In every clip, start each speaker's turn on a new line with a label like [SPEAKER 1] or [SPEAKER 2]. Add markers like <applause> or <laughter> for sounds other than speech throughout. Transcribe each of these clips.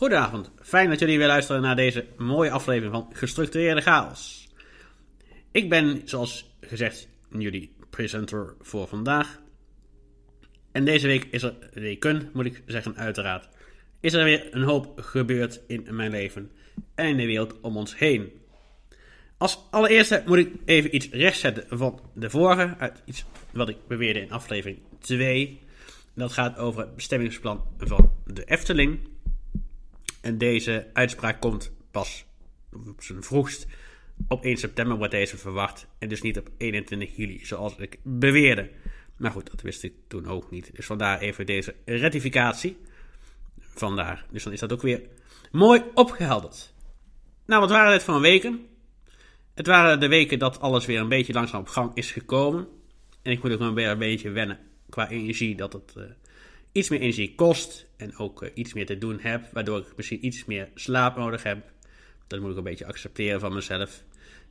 [SPEAKER 1] Goedenavond, fijn dat jullie weer luisteren naar deze mooie aflevering van Gestructureerde Chaos. Ik ben, zoals gezegd, jullie presenter voor vandaag. En deze week is er weken, moet ik zeggen, uiteraard. Is er weer een hoop gebeurd in mijn leven en in de wereld om ons heen. Als allereerste moet ik even iets rechtzetten van de vorige, uit iets wat ik beweerde in aflevering 2. Dat gaat over het bestemmingsplan van de Efteling. En deze uitspraak komt pas op zijn vroegst op 1 september wordt deze verwacht. En dus niet op 21 juli, zoals ik beweerde. Maar goed, dat wist ik toen ook niet. Dus vandaar even deze ratificatie. Vandaar. Dus dan is dat ook weer mooi opgehelderd. Nou, wat waren dit voor weken? Het waren de weken dat alles weer een beetje langzaam op gang is gekomen. En ik moet ook nog weer een beetje wennen qua energie. Dat het uh, iets meer energie kost. En ook uh, iets meer te doen heb. Waardoor ik misschien iets meer slaap nodig heb. Dat moet ik een beetje accepteren van mezelf.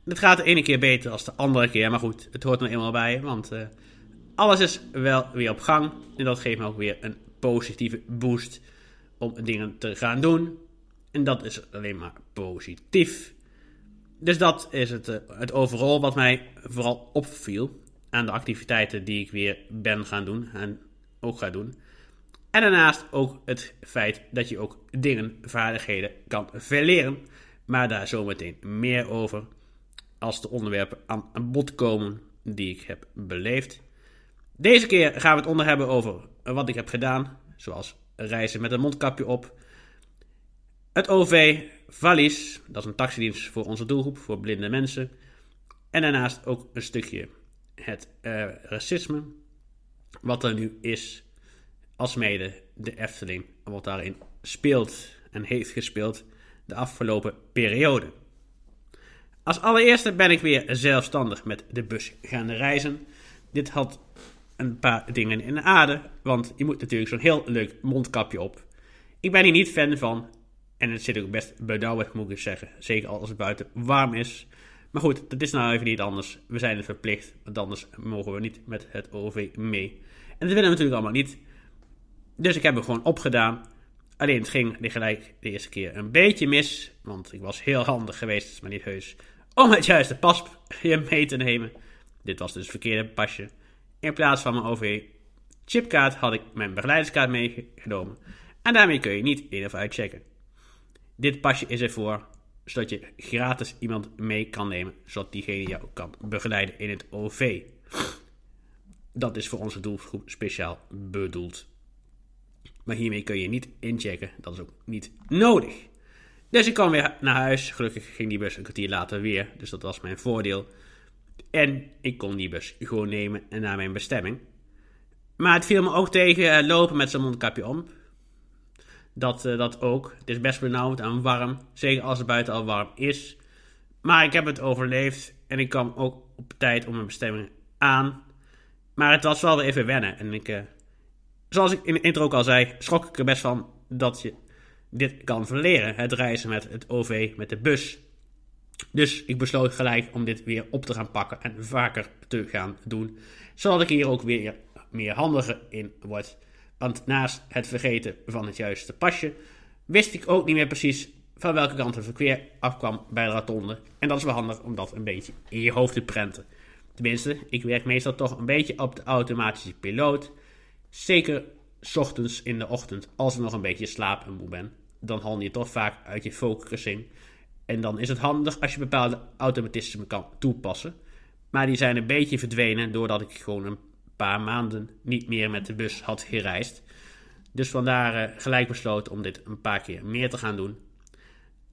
[SPEAKER 1] Het gaat de ene keer beter als de andere keer. Maar goed, het hoort er eenmaal bij. Want uh, alles is wel weer op gang. En dat geeft me ook weer een positieve boost om dingen te gaan doen. En dat is alleen maar positief. Dus dat is het, uh, het overal wat mij vooral opviel aan de activiteiten die ik weer ben gaan doen en ook ga doen. En daarnaast ook het feit dat je ook dingen, vaardigheden kan verleren. Maar daar zometeen meer over als de onderwerpen aan bod komen die ik heb beleefd. Deze keer gaan we het onder hebben over wat ik heb gedaan, zoals reizen met een mondkapje op. Het OV Valis, dat is een taxidienst voor onze doelgroep, voor blinde mensen. En daarnaast ook een stukje het uh, racisme, wat er nu is, alsmede de Efteling, wat daarin speelt en heeft gespeeld de afgelopen periode. Als allereerste ben ik weer zelfstandig met de bus gaan reizen. Dit had een paar dingen in de aarde, want je moet natuurlijk zo'n heel leuk mondkapje op. Ik ben hier niet fan van en het zit ook best benauwd, moet ik zeggen. Zeker als het buiten warm is. Maar goed, dat is nou even niet anders. We zijn het verplicht, want anders mogen we niet met het OV mee. En dat willen we natuurlijk allemaal niet. Dus ik heb hem gewoon opgedaan. Alleen het ging gelijk de eerste keer een beetje mis. Want ik was heel handig geweest, maar niet heus. Om het juiste pasje <laughs> mee te nemen. Dit was dus het verkeerde pasje. In plaats van mijn OV-chipkaart had ik mijn begeleiderskaart meegenomen. En daarmee kun je niet in of uitchecken. Dit pasje is ervoor zodat je gratis iemand mee kan nemen, zodat diegene jou kan begeleiden in het OV. Dat is voor onze doelgroep speciaal bedoeld. Maar hiermee kun je niet inchecken, dat is ook niet nodig. Dus ik kwam weer naar huis. Gelukkig ging die bus een kwartier later weer, dus dat was mijn voordeel. En ik kon die bus gewoon nemen en naar mijn bestemming. Maar het viel me ook tegen lopen met zijn mondkapje om. Dat, uh, dat ook. Het is best benauwd en warm. Zeker als het buiten al warm is. Maar ik heb het overleefd. En ik kwam ook op tijd op mijn bestemming aan. Maar het was wel weer even wennen. En ik, uh, zoals ik in de intro ook al zei, schrok ik er best van dat je dit kan verleren. Het reizen met het OV, met de bus. Dus ik besloot gelijk om dit weer op te gaan pakken en vaker te gaan doen. Zodat ik hier ook weer meer handiger in word. Want naast het vergeten van het juiste pasje, wist ik ook niet meer precies van welke kant het verkeer afkwam bij de rotonde. En dat is wel handig om dat een beetje in je hoofd te prenten. Tenminste, ik werk meestal toch een beetje op de automatische piloot. Zeker s ochtends in de ochtend, als ik nog een beetje slaap en moe ben. Dan haal je toch vaak uit je focusing. En dan is het handig als je bepaalde automatismen kan toepassen. Maar die zijn een beetje verdwenen doordat ik gewoon een paar maanden niet meer met de bus had gereisd. Dus vandaar uh, gelijk besloten om dit een paar keer meer te gaan doen.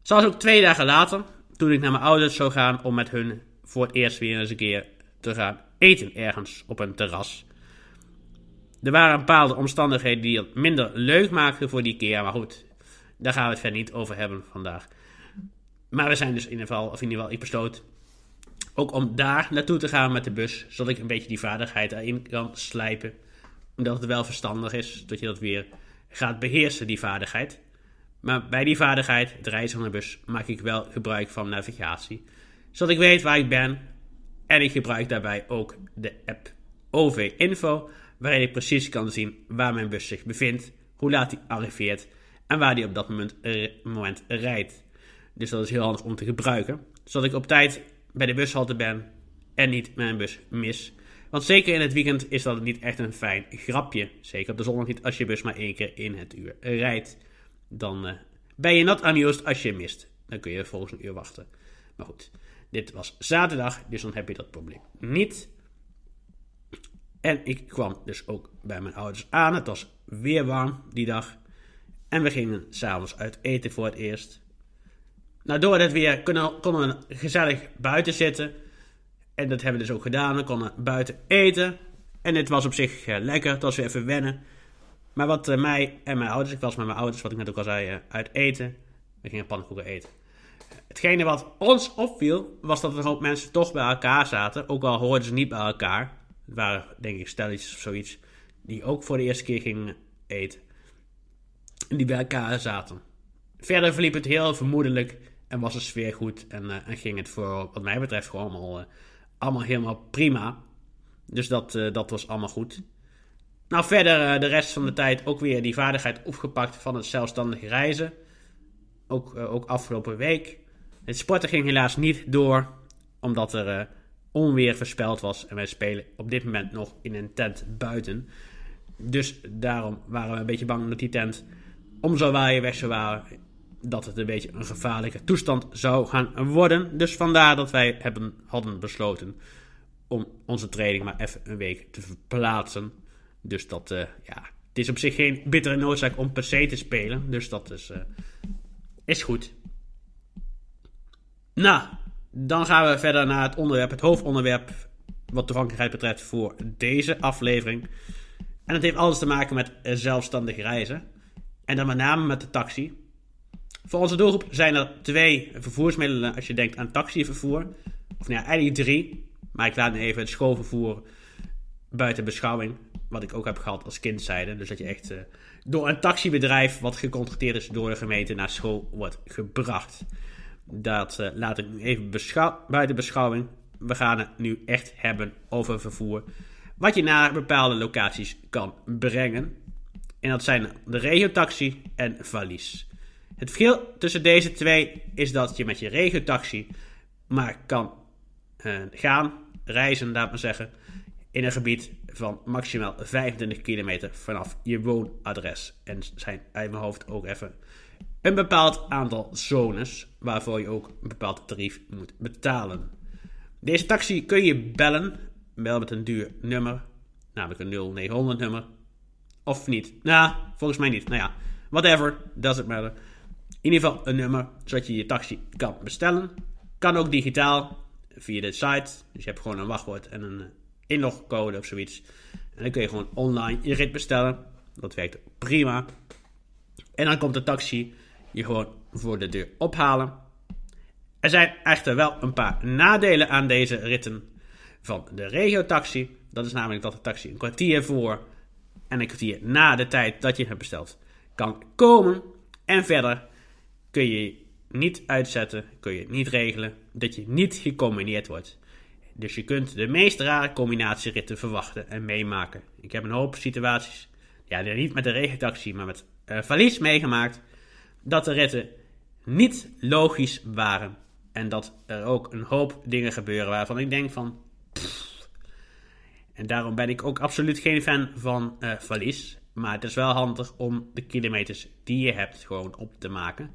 [SPEAKER 1] Zoals ook twee dagen later, toen ik naar mijn ouders zou gaan om met hun voor het eerst weer eens een keer te gaan eten ergens op een terras. Er waren bepaalde omstandigheden die het minder leuk maakten voor die keer, maar goed, daar gaan we het verder niet over hebben vandaag. Maar we zijn dus in ieder geval, of in ieder geval, ik besloot ook om daar naartoe te gaan met de bus, zodat ik een beetje die vaardigheid erin kan slijpen. Omdat het wel verstandig is dat je dat weer gaat beheersen, die vaardigheid. Maar bij die vaardigheid, het reizen van de bus, maak ik wel gebruik van navigatie. Zodat ik weet waar ik ben. En ik gebruik daarbij ook de app OV Info, waarin ik precies kan zien waar mijn bus zich bevindt, hoe laat hij arriveert en waar die op dat moment, eh, moment rijdt. Dus dat is heel handig om te gebruiken, zodat ik op tijd bij de bushalte ben en niet mijn bus mis. Want zeker in het weekend is dat niet echt een fijn grapje. Zeker op de zondag niet als je bus maar één keer in het uur rijdt. Dan uh, ben je not amused als je mist. Dan kun je volgens een uur wachten. Maar goed, dit was zaterdag, dus dan heb je dat probleem niet. En ik kwam dus ook bij mijn ouders aan. Het was weer warm die dag. En we gingen s'avonds uit eten voor het eerst. Nou, door het weer konden we gezellig buiten zitten. En dat hebben we dus ook gedaan. We konden buiten eten. En het was op zich uh, lekker. Het was weer even wennen. Maar wat uh, mij en mijn ouders, ik was met mijn ouders, wat ik net ook al zei, uh, uit eten. We gingen pannenkoeken eten. Hetgene wat ons opviel, was dat er een hoop mensen toch bij elkaar zaten. Ook al hoorden ze niet bij elkaar. Het waren, denk ik, stelletjes of zoiets. Die ook voor de eerste keer gingen eten. En die bij elkaar zaten. Verder verliep het heel vermoedelijk. En was de sfeer goed. En, en ging het voor, wat mij betreft, gewoon allemaal allemaal helemaal prima. Dus dat, uh, dat was allemaal goed. Nou, verder de rest van de tijd ook weer die vaardigheid opgepakt van het zelfstandig reizen. Ook, ook afgelopen week. Het sporten ging helaas niet door, omdat er onweer voorspeld was. En wij spelen op dit moment nog in een tent buiten. Dus daarom waren we een beetje bang dat die tent om zou waaien, weg zou waaien dat het een beetje een gevaarlijke toestand zou gaan worden. Dus vandaar dat wij hebben, hadden besloten om onze training maar even een week te verplaatsen. Dus dat, uh, ja, het is op zich geen bittere noodzaak om per se te spelen. Dus dat is, uh, is goed. Nou, dan gaan we verder naar het onderwerp, het hoofdonderwerp wat toegankelijkheid betreft voor deze aflevering. En het heeft alles te maken met zelfstandig reizen. En dan met name met de taxi. Voor onze doelgroep zijn er twee vervoersmiddelen als je denkt aan taxivervoer. Of nou ja, eigenlijk drie. Maar ik laat even het schoolvervoer buiten beschouwing. Wat ik ook heb gehad als kindzijde. Dus dat je echt uh, door een taxibedrijf wat gecontracteerd is door de gemeente naar school wordt gebracht. Dat uh, laat ik nu even beschouw buiten beschouwing. We gaan het nu echt hebben over vervoer. Wat je naar bepaalde locaties kan brengen. En dat zijn de regiotaxi en valies. Het verschil tussen deze twee is dat je met je regiotaxi maar kan uh, gaan, reizen, laat maar zeggen, in een gebied van maximaal 25 kilometer vanaf je woonadres. En zijn uit mijn hoofd ook even een bepaald aantal zones waarvoor je ook een bepaald tarief moet betalen. Deze taxi kun je bellen, wel met een duur nummer, namelijk een 0900 nummer. Of niet. Nou, volgens mij niet. Nou ja, whatever, doesn't matter. In ieder geval een nummer, zodat je je taxi kan bestellen. Kan ook digitaal, via de site. Dus je hebt gewoon een wachtwoord en een inlogcode of zoiets. En dan kun je gewoon online je rit bestellen. Dat werkt prima. En dan komt de taxi je gewoon voor de deur ophalen. Er zijn echter wel een paar nadelen aan deze ritten van de regiotaxi. Dat is namelijk dat de taxi een kwartier voor en een kwartier na de tijd dat je hebt besteld kan komen. En verder kun je niet uitzetten, kun je niet regelen dat je niet gecombineerd wordt. Dus je kunt de meest rare combinatieritten verwachten en meemaken. Ik heb een hoop situaties, ja, niet met de regentaxi, maar met uh, valies meegemaakt, dat de ritten niet logisch waren. En dat er ook een hoop dingen gebeuren waarvan ik denk van. En daarom ben ik ook absoluut geen fan van uh, valies. Maar het is wel handig om de kilometers die je hebt gewoon op te maken.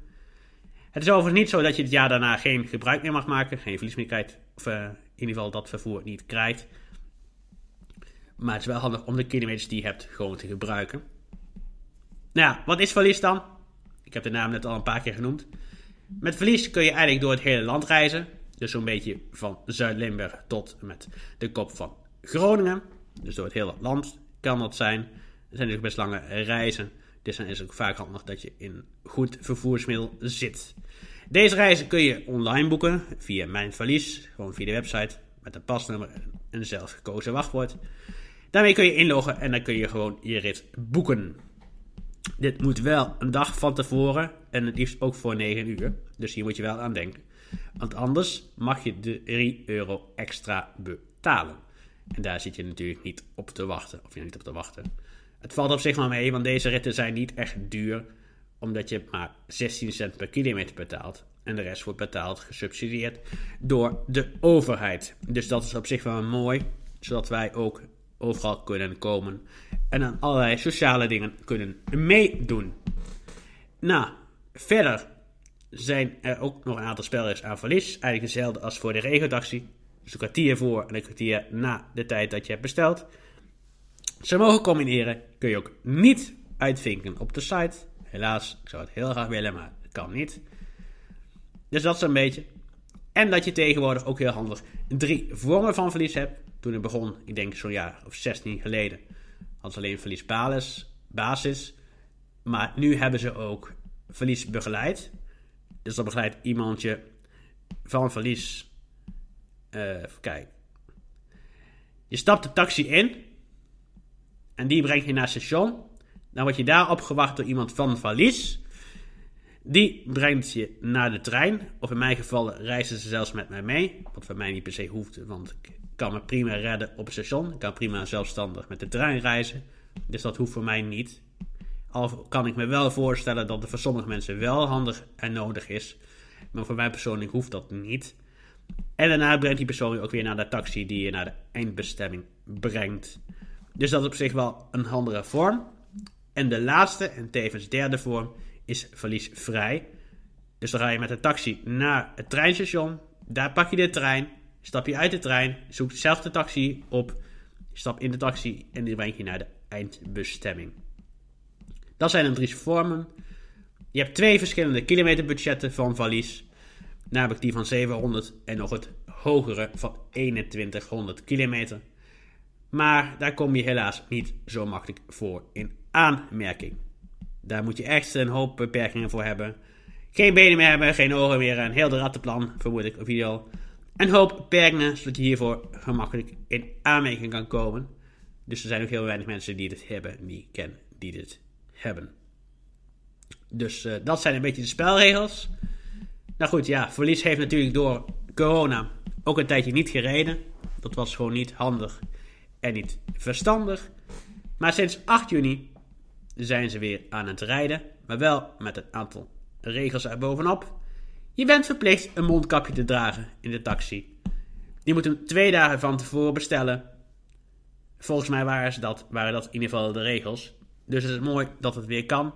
[SPEAKER 1] Het is overigens niet zo dat je het jaar daarna geen gebruik meer mag maken, geen verlies meer krijgt, of uh, in ieder geval dat vervoer niet krijgt. Maar het is wel handig om de kilometers die je hebt gewoon te gebruiken. Nou wat is verlies dan? Ik heb de naam net al een paar keer genoemd. Met verlies kun je eigenlijk door het hele land reizen. Dus zo'n beetje van Zuid-Limburg tot met de kop van Groningen. Dus door het hele land kan dat zijn. Er zijn dus best lange reizen. Dus dan is het ook vaak handig dat je in goed vervoersmiddel zit. Deze reizen kun je online boeken via Mijn Verlies, gewoon via de website met een pasnummer en een zelf gekozen wachtwoord. Daarmee kun je inloggen en dan kun je gewoon je rit boeken. Dit moet wel een dag van tevoren en het liefst ook voor 9 uur. Dus hier moet je wel aan denken. Want anders mag je de 3 euro extra betalen. En daar zit je natuurlijk niet op te wachten. Of je niet op te wachten. Het valt op zich maar mee, want deze ritten zijn niet echt duur. omdat je maar 16 cent per kilometer betaalt. En de rest wordt betaald, gesubsidieerd door de overheid. Dus dat is op zich wel mooi, zodat wij ook overal kunnen komen en aan allerlei sociale dingen kunnen meedoen. Nou, verder zijn er ook nog een aantal spelers aan verlies. Eigenlijk hetzelfde als voor de regotaxi. Dus een kwartier voor en een kwartier na de tijd dat je hebt besteld. Ze mogen combineren, kun je ook niet uitvinken op de site. Helaas, ik zou het heel graag willen, maar het kan niet. Dus dat is een beetje. En dat je tegenwoordig ook heel handig drie vormen van verlies hebt. Toen ik begon, ik denk zo'n jaar of 16 geleden, hadden ze alleen verlies basis. Maar nu hebben ze ook verlies begeleid. Dus dan begeleidt iemand je van verlies. Uh, kijk. Je stapt de taxi in. En die brengt je naar het station. Dan word je daar opgewacht door iemand van verlies. Die brengt je naar de trein. Of in mijn geval reizen ze zelfs met mij mee. Wat voor mij niet per se hoeft, want ik kan me prima redden op het station. Ik kan prima zelfstandig met de trein reizen. Dus dat hoeft voor mij niet. Al kan ik me wel voorstellen dat het voor sommige mensen wel handig en nodig is. Maar voor mij persoonlijk hoeft dat niet. En daarna brengt die persoon ook weer naar de taxi die je naar de eindbestemming brengt. Dus dat is op zich wel een handige vorm. En de laatste en tevens derde vorm is verliesvrij. Dus dan ga je met de taxi naar het treinstation. Daar pak je de trein. Stap je uit de trein. Zoek zelf de taxi op. Stap in de taxi en die brengt je naar de eindbestemming. Dat zijn de drie vormen. Je hebt twee verschillende kilometerbudgetten van valies. Namelijk die van 700 en nog het hogere van 2100 kilometer. Maar daar kom je helaas niet zo makkelijk voor in aanmerking. Daar moet je echt een hoop beperkingen voor hebben. Geen benen meer hebben, geen ogen meer, een heel de rattenplan, vermoed ik, of ideaal. Een hoop beperkingen, zodat je hiervoor gemakkelijk in aanmerking kan komen. Dus er zijn ook heel weinig mensen die dit hebben, die ken, die dit hebben. Dus uh, dat zijn een beetje de spelregels. Nou goed, ja, verlies heeft natuurlijk door corona ook een tijdje niet gereden. Dat was gewoon niet handig en niet verstandig. Maar sinds 8 juni zijn ze weer aan het rijden, maar wel met een aantal regels erbovenop. Je bent verplicht een mondkapje te dragen in de taxi. Je moet hem twee dagen van tevoren bestellen. Volgens mij waren, ze dat, waren dat in ieder geval de regels. Dus het is mooi dat het weer kan.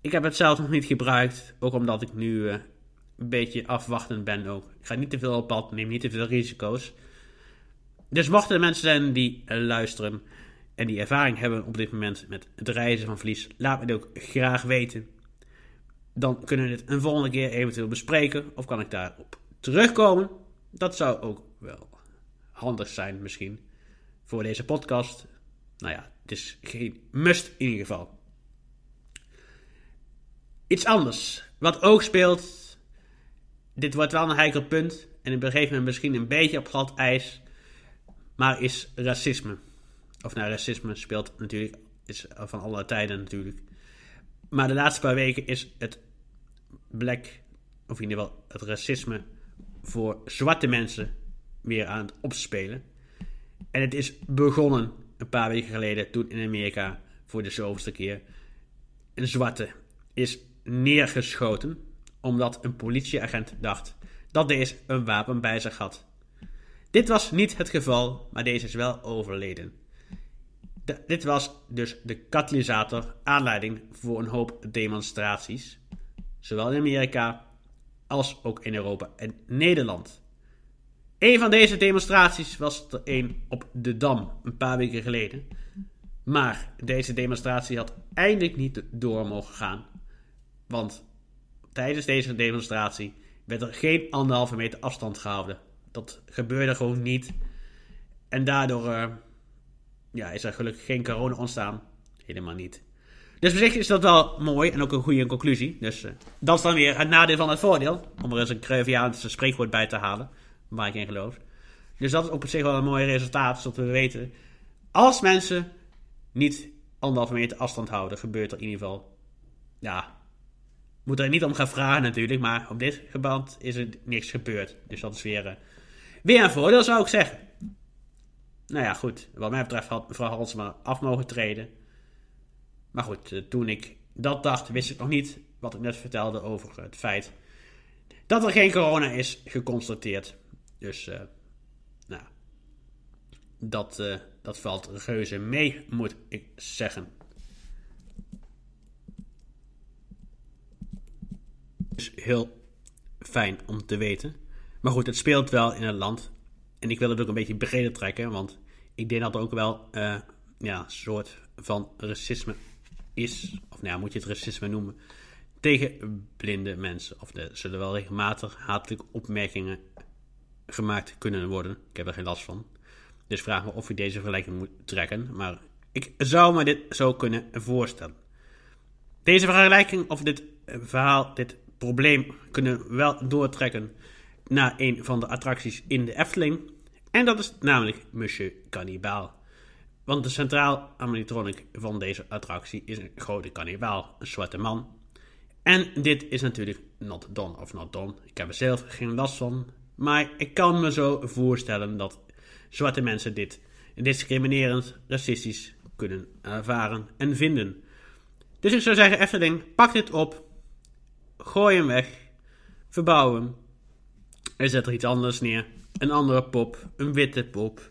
[SPEAKER 1] Ik heb het zelf nog niet gebruikt, ook omdat ik nu uh, een beetje afwachtend ben ook. Ik ga niet te veel op pad, neem niet te veel risico's. Dus mochten er mensen zijn die uh, luisteren en die ervaring hebben op dit moment met het reizen van verlies, laat me het ook graag weten. Dan kunnen we het een volgende keer eventueel bespreken of kan ik daarop terugkomen. Dat zou ook wel handig zijn misschien voor deze podcast. Nou ja, het is geen must in ieder geval. Iets anders. Wat ook speelt. Dit wordt wel een heikel punt. En ik begeef me misschien een beetje op glad ijs. Maar is racisme. Of nou, racisme speelt natuurlijk. Is van alle tijden natuurlijk. Maar de laatste paar weken is het black. Of in ieder geval het racisme. Voor zwarte mensen weer aan het opspelen. En het is begonnen een paar weken geleden, toen in Amerika voor de zoveelste keer, een zwarte is neergeschoten omdat een politieagent dacht dat deze een wapen bij zich had. Dit was niet het geval, maar deze is wel overleden. Dit was dus de katalysator, aanleiding voor een hoop demonstraties, zowel in Amerika als ook in Europa en Nederland. Een van deze demonstraties was er een op de Dam een paar weken geleden. Maar deze demonstratie had eindelijk niet door mogen gaan. Want tijdens deze demonstratie werd er geen anderhalve meter afstand gehouden. Dat gebeurde gewoon niet. En daardoor uh, ja, is er gelukkig geen corona ontstaan. Helemaal niet. Dus op zich is dat wel mooi en ook een goede conclusie. Dus uh, dat is dan weer het nadeel van het voordeel. Om er eens een Cruyffiaanse spreekwoord bij te halen waar ik in geloof. Dus dat is op zich wel een mooi resultaat, zodat we weten. Als mensen niet anderhalve meter afstand houden, gebeurt er in ieder geval. Ja, moet er niet om gaan vragen natuurlijk, maar op dit geband is er niks gebeurd. Dus dat is weer, uh, weer een voordeel, zou ik zeggen. Nou ja, goed. Wat mij betreft had mevrouw Halsema af mogen treden. Maar goed, uh, toen ik dat dacht, wist ik nog niet. Wat ik net vertelde over het feit dat er geen corona is geconstateerd. Dus, uh, nou, dat, uh, dat valt reuze mee, moet ik zeggen. Dus heel fijn om te weten. Maar goed, het speelt wel in het land. En ik wil het ook een beetje breder trekken, want ik denk dat er ook wel uh, ja, een soort van racisme is. Of nou moet je het racisme noemen. Tegen blinde mensen. Of er zullen wel regelmatig hatelijke opmerkingen gemaakt kunnen worden. Ik heb er geen last van. Dus vraag me of je deze vergelijking moet trekken. Maar ik zou me dit zo kunnen voorstellen. Deze vergelijking of dit verhaal, dit probleem, kunnen we wel doortrekken naar een van de attracties in de Efteling. En dat is namelijk Monsieur Cannibal. Want de centraal animatronic van deze attractie is een grote kannibaal, een zwarte man. En dit is natuurlijk not done of not done. Ik heb er zelf geen last van. Maar ik kan me zo voorstellen dat zwarte mensen dit discriminerend, racistisch kunnen ervaren en vinden. Dus ik zou zeggen, Efteling, pak dit op. Gooi hem weg. Verbouw hem. En zet er iets anders neer. Een andere pop. Een witte pop.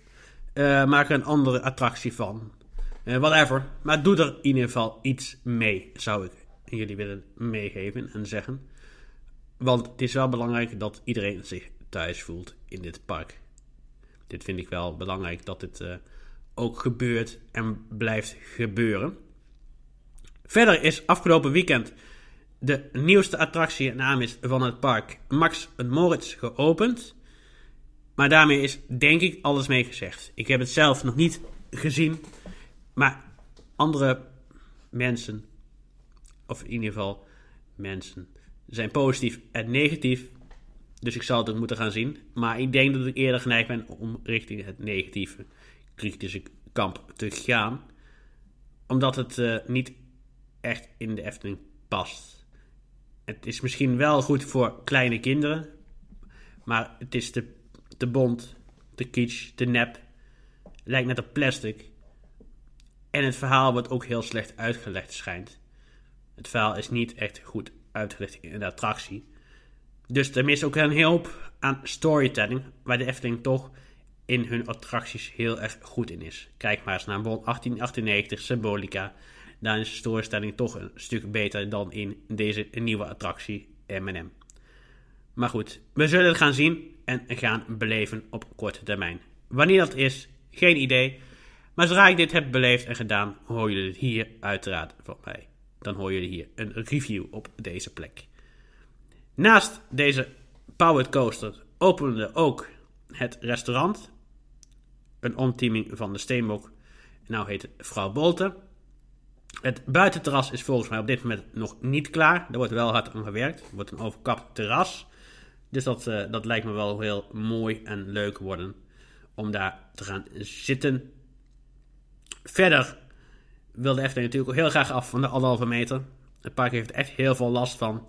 [SPEAKER 1] Uh, maak er een andere attractie van. Uh, whatever. Maar doe er in ieder geval iets mee, zou ik jullie willen meegeven en zeggen. Want het is wel belangrijk dat iedereen zich thuis voelt in dit park. Dit vind ik wel belangrijk dat dit uh, ook gebeurt en blijft gebeuren. Verder is afgelopen weekend de nieuwste attractie, naam is van het park, Max Moritz, geopend. Maar daarmee is denk ik alles mee gezegd. Ik heb het zelf nog niet gezien. Maar andere mensen, of in ieder geval mensen, zijn positief en negatief. Dus ik zal het ook moeten gaan zien. Maar ik denk dat ik eerder geneigd ben om richting het negatieve kritische kamp te gaan. Omdat het uh, niet echt in de Efteling past. Het is misschien wel goed voor kleine kinderen. Maar het is te te bont, te kitsch, te nep. Lijkt net op plastic. En het verhaal wordt ook heel slecht uitgelegd, schijnt. Het verhaal is niet echt goed uitgelegd in de attractie. Dus er is ook een hoop aan storytelling, waar de Efteling toch in hun attracties heel erg goed in is. Kijk maar eens naar Bon 1898 Symbolica. Daar is de storytelling toch een stuk beter dan in deze nieuwe attractie M&M. Maar goed, we zullen het gaan zien en gaan beleven op korte termijn. Wanneer dat is, geen idee. Maar zodra ik dit heb beleefd en gedaan, hoor jullie het hier uiteraard van mij. Dan hoor jullie hier een review op deze plek. Naast deze Powered Coaster opende ook het restaurant. Een omteaming van de Steenbok. Nou heet het Vrouw Bolte. Het buitenterras is volgens mij op dit moment nog niet klaar. Er wordt wel hard aan gewerkt. Het wordt een overkapt terras. Dus dat, uh, dat lijkt me wel heel mooi en leuk worden om daar te gaan zitten. Verder wil de Efteling natuurlijk ook heel graag af van de anderhalve meter. Het park heeft echt heel veel last van.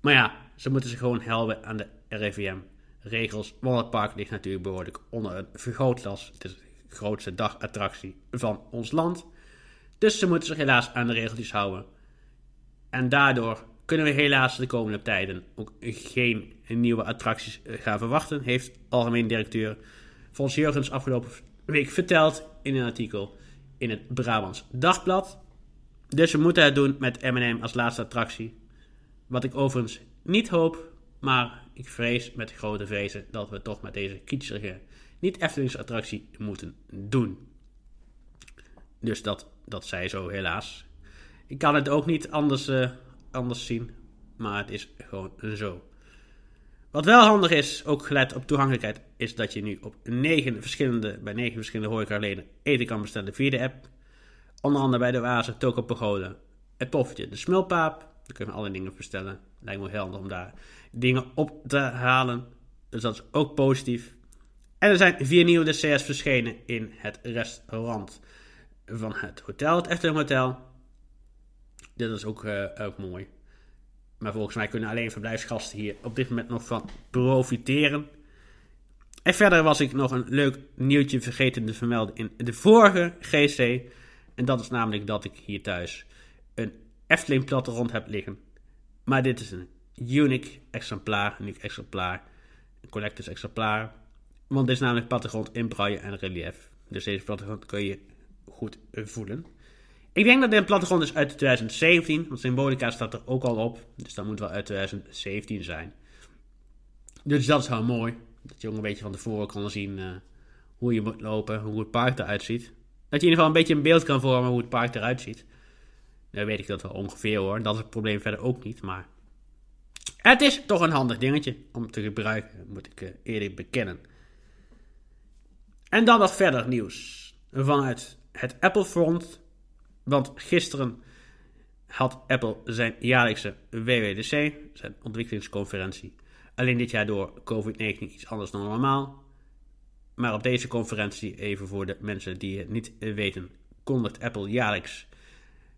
[SPEAKER 1] Maar ja, ze moeten zich gewoon helpen aan de RIVM-regels. Want het park ligt natuurlijk behoorlijk onder een vergrootglas. Het is de grootste dagattractie van ons land. Dus ze moeten zich helaas aan de regeltjes houden. En daardoor kunnen we helaas de komende tijden ook geen nieuwe attracties eh, gaan verwachten, heeft algemeen directeur Fons Jurgens afgelopen week verteld in een artikel in het Brabants Dagblad. Dus we moeten het doen met M&M als laatste attractie. Wat ik overigens niet hoop, maar ik vrees met grote vrezen dat we toch met deze kitschige, niet Eftelings attractie moeten doen. Dus dat, dat zij zo helaas. Ik kan het ook niet anders... Uh, anders zien. Maar het is gewoon zo. Wat wel handig is, ook gelet op toegankelijkheid, is dat je nu op negen verschillende, bij negen verschillende horeca-leden eten kan bestellen via de app. Onder andere bij de Oase, Toko Pagode, het Poffertje, de Smulpaap. Daar kunnen we alle dingen bestellen. Lijkt me heel handig om daar dingen op te halen. Dus dat is ook positief. En er zijn vier nieuwe desserts verschenen in het restaurant van het hotel, het Efteling Hotel. Dit is ook, uh, ook mooi. Maar volgens mij kunnen alleen verblijfsgasten hier op dit moment nog van profiteren. En verder was ik nog een leuk nieuwtje vergeten te vermelden in de vorige GC. En dat is namelijk dat ik hier thuis een Efteling plattegrond hebt liggen. Maar dit is een unique exemplaar, uniek exemplaar, een collectors exemplaar. Want dit is namelijk plattegrond in braille en relief. Dus deze plattegrond kun je goed voelen. Ik denk dat dit een plattegrond is uit 2017, want Symbolica staat er ook al op. Dus dat moet wel uit 2017 zijn. Dus dat is wel mooi. Dat je ook een beetje van tevoren kan zien uh, hoe je moet lopen, hoe het park eruit ziet. Dat je in ieder geval een beetje een beeld kan vormen hoe het park eruit ziet. Dan weet ik dat wel ongeveer hoor. Dat is het probleem verder ook niet. Maar het is toch een handig dingetje om te gebruiken, moet ik uh, eerlijk bekennen. En dan nog verder nieuws vanuit het Apple Front. Want gisteren had Apple zijn jaarlijkse WWDC, zijn ontwikkelingsconferentie. Alleen dit jaar door COVID-19 iets anders dan normaal. Maar op deze conferentie, even voor de mensen die het niet weten, kondigt Apple jaarlijks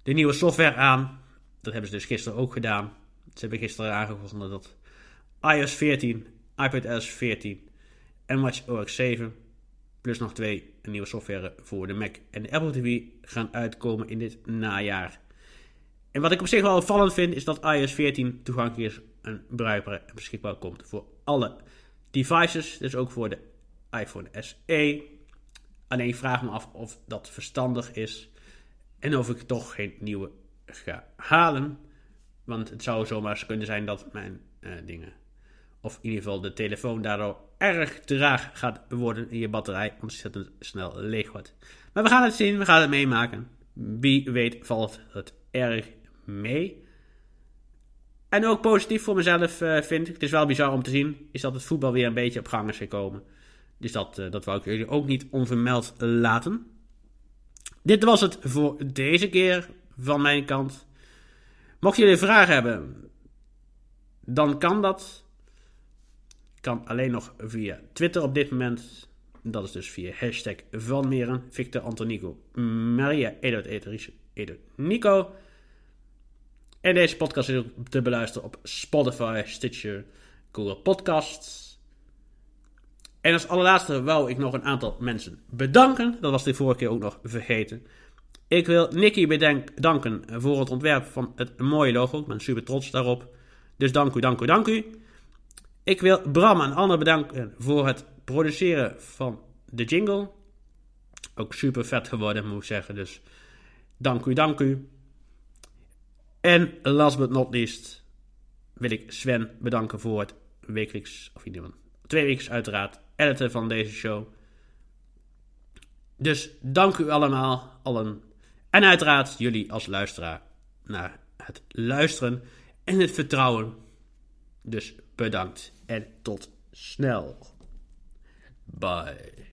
[SPEAKER 1] de nieuwe software aan. Dat hebben ze dus gisteren ook gedaan. Ze hebben gisteren aangekondigd dat iOS 14, iPadOS 14 en WatchOS 7 plus nog twee nieuwe software voor de Mac en de Apple TV gaan uitkomen in dit najaar. En wat ik op zich wel opvallend vind, is dat iOS 14 toegankelijk is en bruikbaar en beschikbaar komt voor alle devices, dus ook voor de iPhone SE. Alleen vraag me af of dat verstandig is en of ik toch geen nieuwe ga halen. Want het zou zomaar kunnen zijn dat mijn uh, dingen, of in ieder geval de telefoon daardoor erg traag gaat worden in je batterij, ontzettend snel leeg wordt. Maar we gaan het zien, we gaan het meemaken. Wie weet valt het erg mee. En ook positief voor mezelf uh, vind ik, het is wel bizar om te zien, is dat het voetbal weer een beetje op gang is gekomen. Dus dat, uh, dat wou ik jullie ook niet onvermeld laten. Dit was het voor deze keer van mijn kant. Mocht jullie vragen hebben, dan kan dat. Kan alleen nog via Twitter op dit moment. Dat is dus via hashtag Van Meren, Victor Antonico, Maria, Edward, Edward, Edward, Nico. En deze podcast is ook te beluisteren op Spotify, Stitcher, Google Podcasts. En als allerlaatste wou ik nog een aantal mensen bedanken. Dat was de vorige keer ook nog vergeten. Ik wil Nicky bedanken voor het ontwerp van het mooie logo. Ik ben super trots daarop. Dus dank u, dank u, dank u. Ik wil Bram en Anne bedanken voor het produceren van de jingle. Ook super vet geworden, moet ik zeggen. Dus dank u, dank u. En last but not least wil ik Sven bedanken voor het wekelijks, of in twee weken uiteraard, editen van deze show. Dus dank u allemaal, allen. En uiteraard jullie als luisteraar naar het luisteren en het vertrouwen. Dus bedankt en tot snel. Bye.